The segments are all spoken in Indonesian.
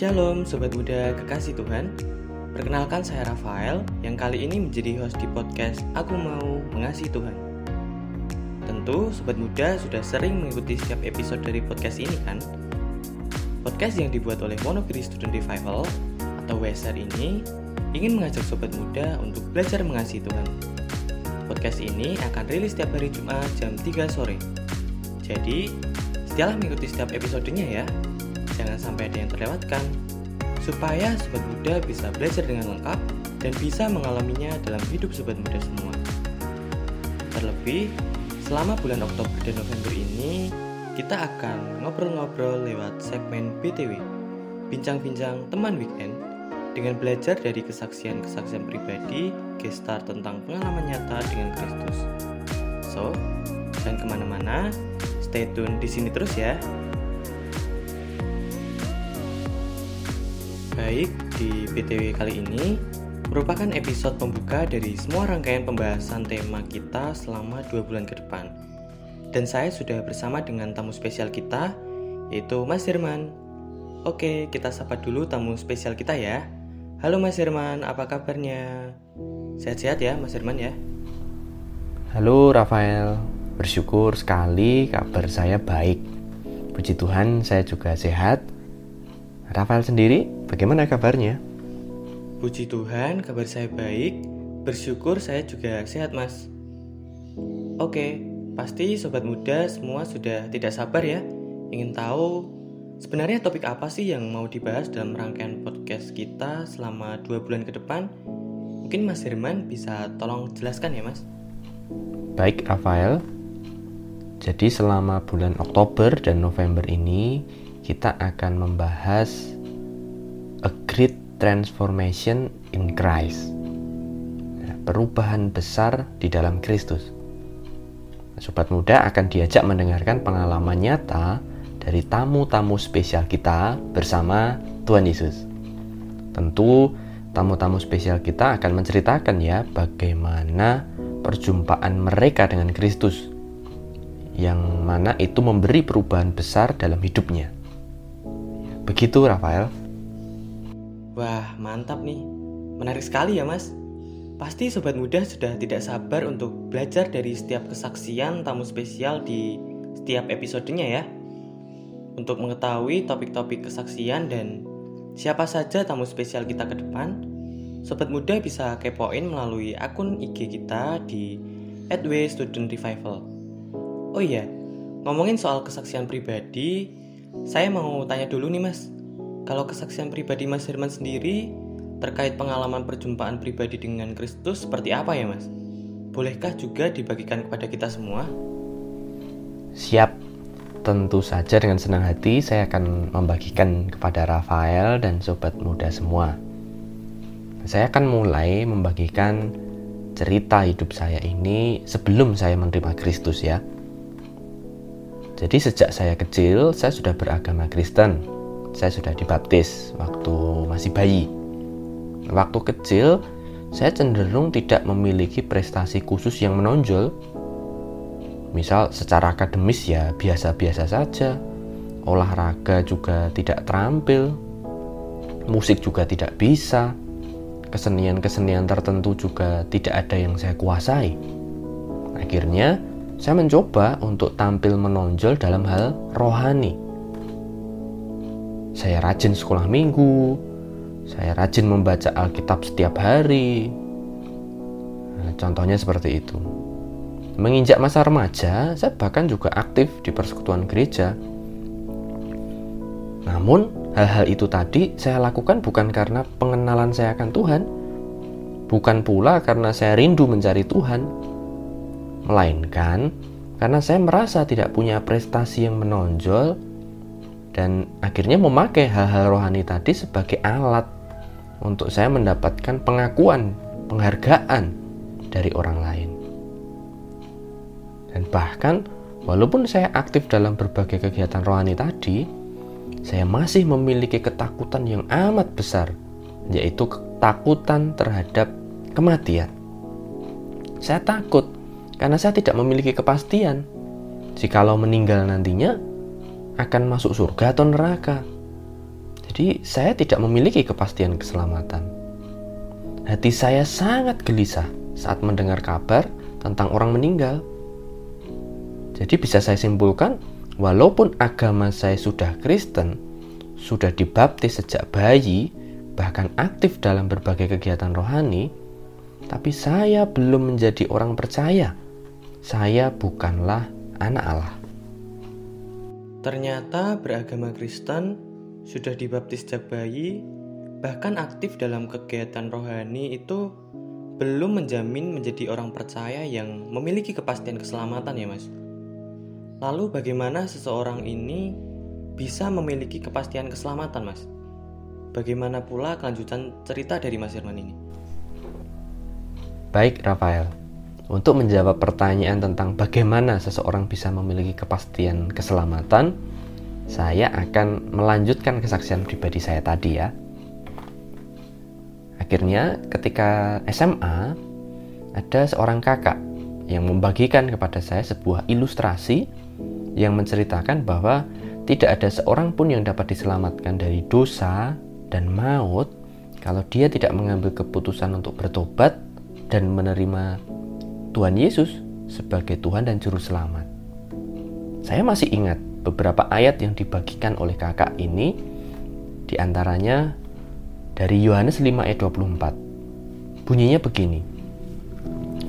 Shalom Sobat Muda Kekasih Tuhan. Perkenalkan saya Rafael yang kali ini menjadi host di podcast Aku Mau Mengasihi Tuhan. Tentu Sobat Muda sudah sering mengikuti setiap episode dari podcast ini kan? Podcast yang dibuat oleh Monogiri Student Revival atau WSR ini ingin mengajak Sobat Muda untuk belajar mengasihi Tuhan. Podcast ini akan rilis setiap hari Jumat jam 3 sore. Jadi, setialah mengikuti setiap episodenya ya jangan sampai ada yang terlewatkan, supaya sobat muda bisa belajar dengan lengkap dan bisa mengalaminya dalam hidup sobat muda semua. Terlebih, selama bulan Oktober dan November ini, kita akan ngobrol-ngobrol lewat segmen BTW, bincang-bincang teman weekend, dengan belajar dari kesaksian-kesaksian pribadi, gestar tentang pengalaman nyata dengan Kristus. So, jangan ke mana-mana, stay tune di sini terus ya. Baik, di BTW kali ini merupakan episode pembuka dari semua rangkaian pembahasan tema kita selama dua bulan ke depan. Dan saya sudah bersama dengan tamu spesial kita, yaitu Mas Herman. Oke, kita sapa dulu tamu spesial kita ya. Halo Mas Herman, apa kabarnya? Sehat-sehat ya Mas Herman ya? Halo Rafael, bersyukur sekali kabar saya baik. Puji Tuhan saya juga sehat Rafael sendiri, bagaimana kabarnya? Puji Tuhan, kabar saya baik. Bersyukur saya juga sehat, Mas. Oke, pasti sobat muda semua sudah tidak sabar ya ingin tahu sebenarnya topik apa sih yang mau dibahas dalam rangkaian podcast kita selama dua bulan ke depan. Mungkin Mas Herman bisa tolong jelaskan ya, Mas. Baik, Rafael. Jadi selama bulan Oktober dan November ini kita akan membahas a great transformation in Christ. Ya, perubahan besar di dalam Kristus. Sobat muda akan diajak mendengarkan pengalaman nyata dari tamu-tamu spesial kita bersama Tuhan Yesus. Tentu tamu-tamu spesial kita akan menceritakan ya bagaimana perjumpaan mereka dengan Kristus yang mana itu memberi perubahan besar dalam hidupnya. Begitu, Rafael. Wah, mantap nih. Menarik sekali ya, Mas. Pasti sobat muda sudah tidak sabar untuk belajar dari setiap kesaksian tamu spesial di setiap episodenya ya. Untuk mengetahui topik-topik kesaksian dan siapa saja tamu spesial kita ke depan, sobat muda bisa kepoin melalui akun IG kita di Edway Student Revival. Oh iya, ngomongin soal kesaksian pribadi, saya mau tanya dulu nih mas, kalau kesaksian pribadi Mas Herman sendiri terkait pengalaman perjumpaan pribadi dengan Kristus seperti apa ya mas? Bolehkah juga dibagikan kepada kita semua? Siap, tentu saja dengan senang hati saya akan membagikan kepada Rafael dan sobat muda semua. Saya akan mulai membagikan cerita hidup saya ini sebelum saya menerima Kristus ya. Jadi sejak saya kecil, saya sudah beragama Kristen. Saya sudah dibaptis waktu masih bayi. Waktu kecil, saya cenderung tidak memiliki prestasi khusus yang menonjol. Misal secara akademis ya biasa-biasa saja. Olahraga juga tidak terampil. Musik juga tidak bisa. Kesenian-kesenian tertentu juga tidak ada yang saya kuasai. Akhirnya, saya mencoba untuk tampil menonjol dalam hal rohani. Saya rajin sekolah minggu, saya rajin membaca Alkitab setiap hari. Contohnya seperti itu. Menginjak masa remaja, saya bahkan juga aktif di persekutuan gereja. Namun, hal-hal itu tadi saya lakukan bukan karena pengenalan saya akan Tuhan, bukan pula karena saya rindu mencari Tuhan, melainkan karena saya merasa tidak punya prestasi yang menonjol dan akhirnya memakai hal-hal rohani tadi sebagai alat untuk saya mendapatkan pengakuan, penghargaan dari orang lain. Dan bahkan walaupun saya aktif dalam berbagai kegiatan rohani tadi, saya masih memiliki ketakutan yang amat besar, yaitu ketakutan terhadap kematian. Saya takut karena saya tidak memiliki kepastian jikalau meninggal nantinya akan masuk surga atau neraka. Jadi, saya tidak memiliki kepastian keselamatan. Hati saya sangat gelisah saat mendengar kabar tentang orang meninggal. Jadi, bisa saya simpulkan, walaupun agama saya sudah Kristen, sudah dibaptis sejak bayi, bahkan aktif dalam berbagai kegiatan rohani, tapi saya belum menjadi orang percaya. Saya bukanlah anak Allah. Ternyata beragama Kristen sudah dibaptis sejak bayi, bahkan aktif dalam kegiatan rohani itu belum menjamin menjadi orang percaya yang memiliki kepastian keselamatan ya mas. Lalu bagaimana seseorang ini bisa memiliki kepastian keselamatan mas? Bagaimana pula kelanjutan cerita dari Mas Irman ini? Baik, Rafael. Untuk menjawab pertanyaan tentang bagaimana seseorang bisa memiliki kepastian keselamatan, saya akan melanjutkan kesaksian pribadi saya tadi ya. Akhirnya, ketika SMA, ada seorang kakak yang membagikan kepada saya sebuah ilustrasi yang menceritakan bahwa tidak ada seorang pun yang dapat diselamatkan dari dosa dan maut kalau dia tidak mengambil keputusan untuk bertobat dan menerima Tuhan Yesus sebagai Tuhan dan Juru Selamat. Saya masih ingat beberapa ayat yang dibagikan oleh kakak ini, di antaranya dari Yohanes 5 ayat 24. Bunyinya begini,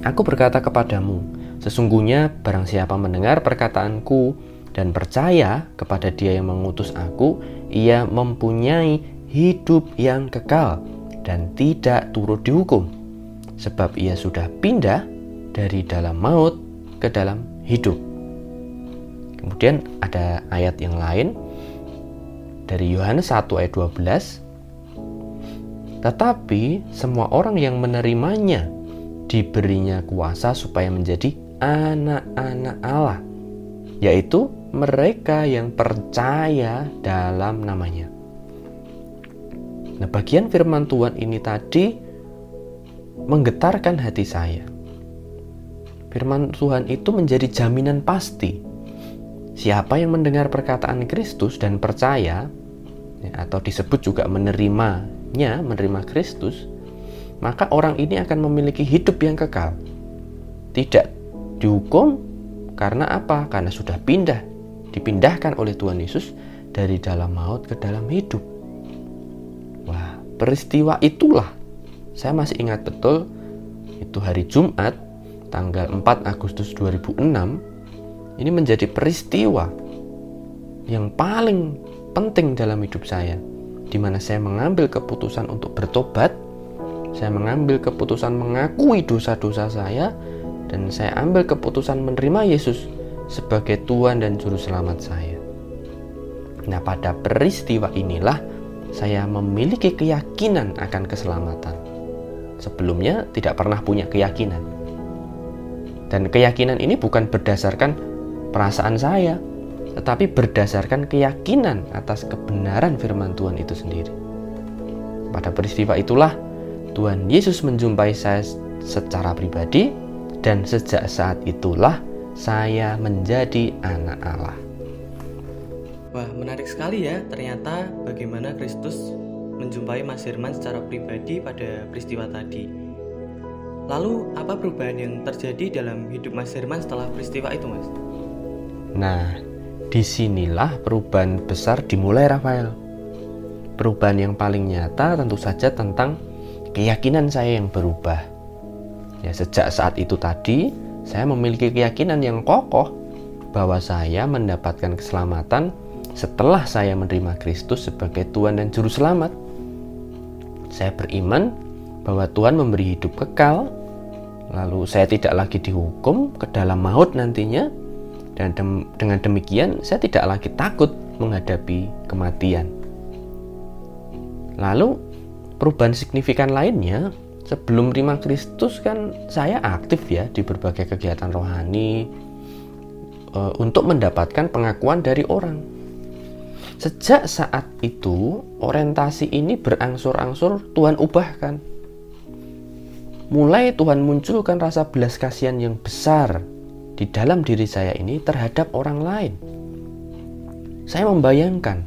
Aku berkata kepadamu, sesungguhnya barang siapa mendengar perkataanku dan percaya kepada dia yang mengutus aku, ia mempunyai hidup yang kekal dan tidak turut dihukum, sebab ia sudah pindah dari dalam maut ke dalam hidup. Kemudian ada ayat yang lain dari Yohanes 1 ayat 12. Tetapi semua orang yang menerimanya diberinya kuasa supaya menjadi anak-anak Allah, yaitu mereka yang percaya dalam namanya. Nah, bagian firman Tuhan ini tadi menggetarkan hati saya. Firman Tuhan itu menjadi jaminan pasti. Siapa yang mendengar perkataan Kristus dan percaya, ya, atau disebut juga menerimanya, menerima Kristus, maka orang ini akan memiliki hidup yang kekal. Tidak dihukum karena apa? Karena sudah pindah, dipindahkan oleh Tuhan Yesus dari dalam maut ke dalam hidup. Peristiwa itulah saya masih ingat betul itu hari Jumat tanggal 4 Agustus 2006 ini menjadi peristiwa yang paling penting dalam hidup saya di mana saya mengambil keputusan untuk bertobat saya mengambil keputusan mengakui dosa-dosa saya dan saya ambil keputusan menerima Yesus sebagai Tuhan dan Juru Selamat saya. Nah, pada peristiwa inilah saya memiliki keyakinan akan keselamatan. Sebelumnya tidak pernah punya keyakinan. Dan keyakinan ini bukan berdasarkan perasaan saya, tetapi berdasarkan keyakinan atas kebenaran firman Tuhan itu sendiri. Pada peristiwa itulah Tuhan Yesus menjumpai saya secara pribadi dan sejak saat itulah saya menjadi anak Allah. Wah, menarik sekali ya. Ternyata bagaimana Kristus menjumpai Mas Firman secara pribadi pada peristiwa tadi. Lalu, apa perubahan yang terjadi dalam hidup Mas Firman setelah peristiwa itu, Mas? Nah, di sinilah perubahan besar dimulai, Rafael. Perubahan yang paling nyata tentu saja tentang keyakinan saya yang berubah. Ya, sejak saat itu tadi, saya memiliki keyakinan yang kokoh bahwa saya mendapatkan keselamatan setelah saya menerima Kristus sebagai Tuhan dan Juru Selamat, saya beriman bahwa Tuhan memberi hidup kekal, lalu saya tidak lagi dihukum ke dalam maut nantinya, dan dem dengan demikian saya tidak lagi takut menghadapi kematian. Lalu perubahan signifikan lainnya, sebelum menerima Kristus kan saya aktif ya di berbagai kegiatan rohani, e, untuk mendapatkan pengakuan dari orang Sejak saat itu, orientasi ini berangsur-angsur Tuhan ubahkan. Mulai Tuhan munculkan rasa belas kasihan yang besar di dalam diri saya ini terhadap orang lain. Saya membayangkan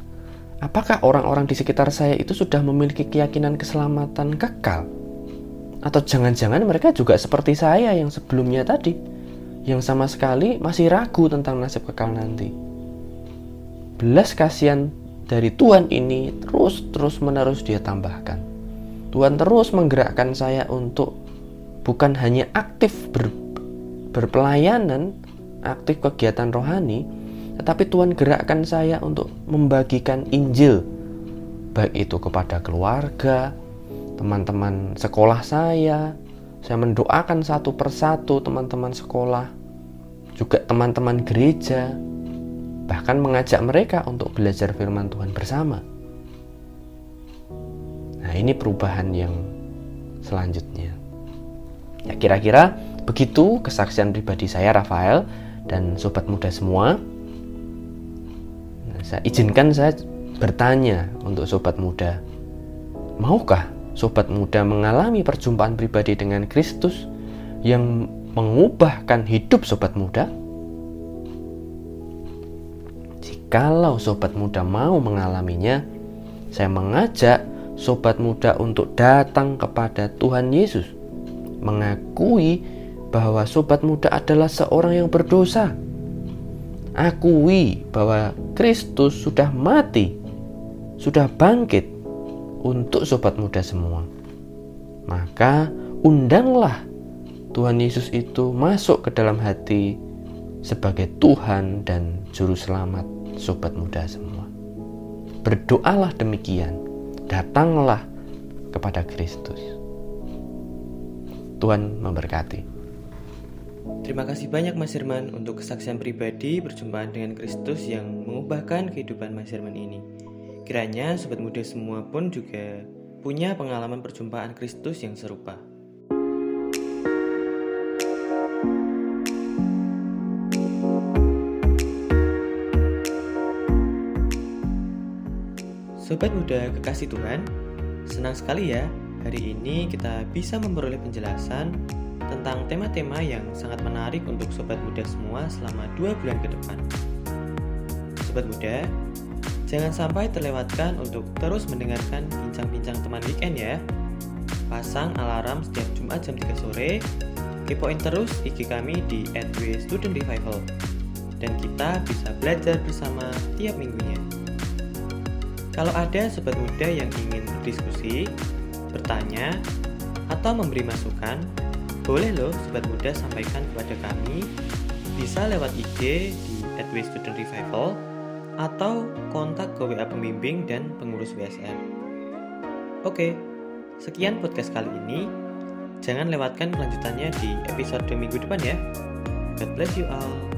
apakah orang-orang di sekitar saya itu sudah memiliki keyakinan keselamatan kekal? Atau jangan-jangan mereka juga seperti saya yang sebelumnya tadi, yang sama sekali masih ragu tentang nasib kekal nanti. Belas kasihan dari Tuhan ini terus-terus menerus dia tambahkan. Tuhan terus menggerakkan saya untuk bukan hanya aktif ber, berpelayanan, aktif kegiatan rohani, tetapi Tuhan gerakkan saya untuk membagikan Injil, baik itu kepada keluarga, teman-teman sekolah saya. Saya mendoakan satu persatu teman-teman sekolah, juga teman-teman gereja, bahkan mengajak mereka untuk belajar firman Tuhan bersama. Nah, ini perubahan yang selanjutnya. Ya, kira-kira begitu kesaksian pribadi saya Rafael dan sobat muda semua. Nah, saya izinkan saya bertanya untuk sobat muda, maukah sobat muda mengalami perjumpaan pribadi dengan Kristus yang mengubahkan hidup sobat muda? Jikalau sobat muda mau mengalaminya, saya mengajak sobat muda untuk datang kepada Tuhan Yesus, mengakui bahwa sobat muda adalah seorang yang berdosa. Akui bahwa Kristus sudah mati, sudah bangkit, untuk sobat muda semua. Maka undanglah Tuhan Yesus itu masuk ke dalam hati sebagai Tuhan dan Juru Selamat sobat muda semua. Berdoalah demikian, datanglah kepada Kristus. Tuhan memberkati. Terima kasih banyak Mas Herman untuk kesaksian pribadi perjumpaan dengan Kristus yang mengubahkan kehidupan Mas Herman ini. Kiranya sobat muda semua pun juga punya pengalaman perjumpaan Kristus yang serupa. Sobat muda kekasih Tuhan, senang sekali ya hari ini kita bisa memperoleh penjelasan tentang tema-tema yang sangat menarik untuk sobat muda semua selama dua bulan ke depan. Sobat muda, Jangan sampai terlewatkan untuk terus mendengarkan bincang-bincang teman weekend ya. Pasang alarm setiap Jumat jam 3 sore, kepoin terus IG kami di @w Student Revival. Dan kita bisa belajar bersama tiap minggunya. Kalau ada sobat muda yang ingin berdiskusi, bertanya, atau memberi masukan, boleh loh sobat muda sampaikan kepada kami bisa lewat IG di Student Revival atau kontak ke WA pembimbing dan pengurus WSM. Oke, sekian podcast kali ini. Jangan lewatkan kelanjutannya di episode minggu depan ya. God bless you all.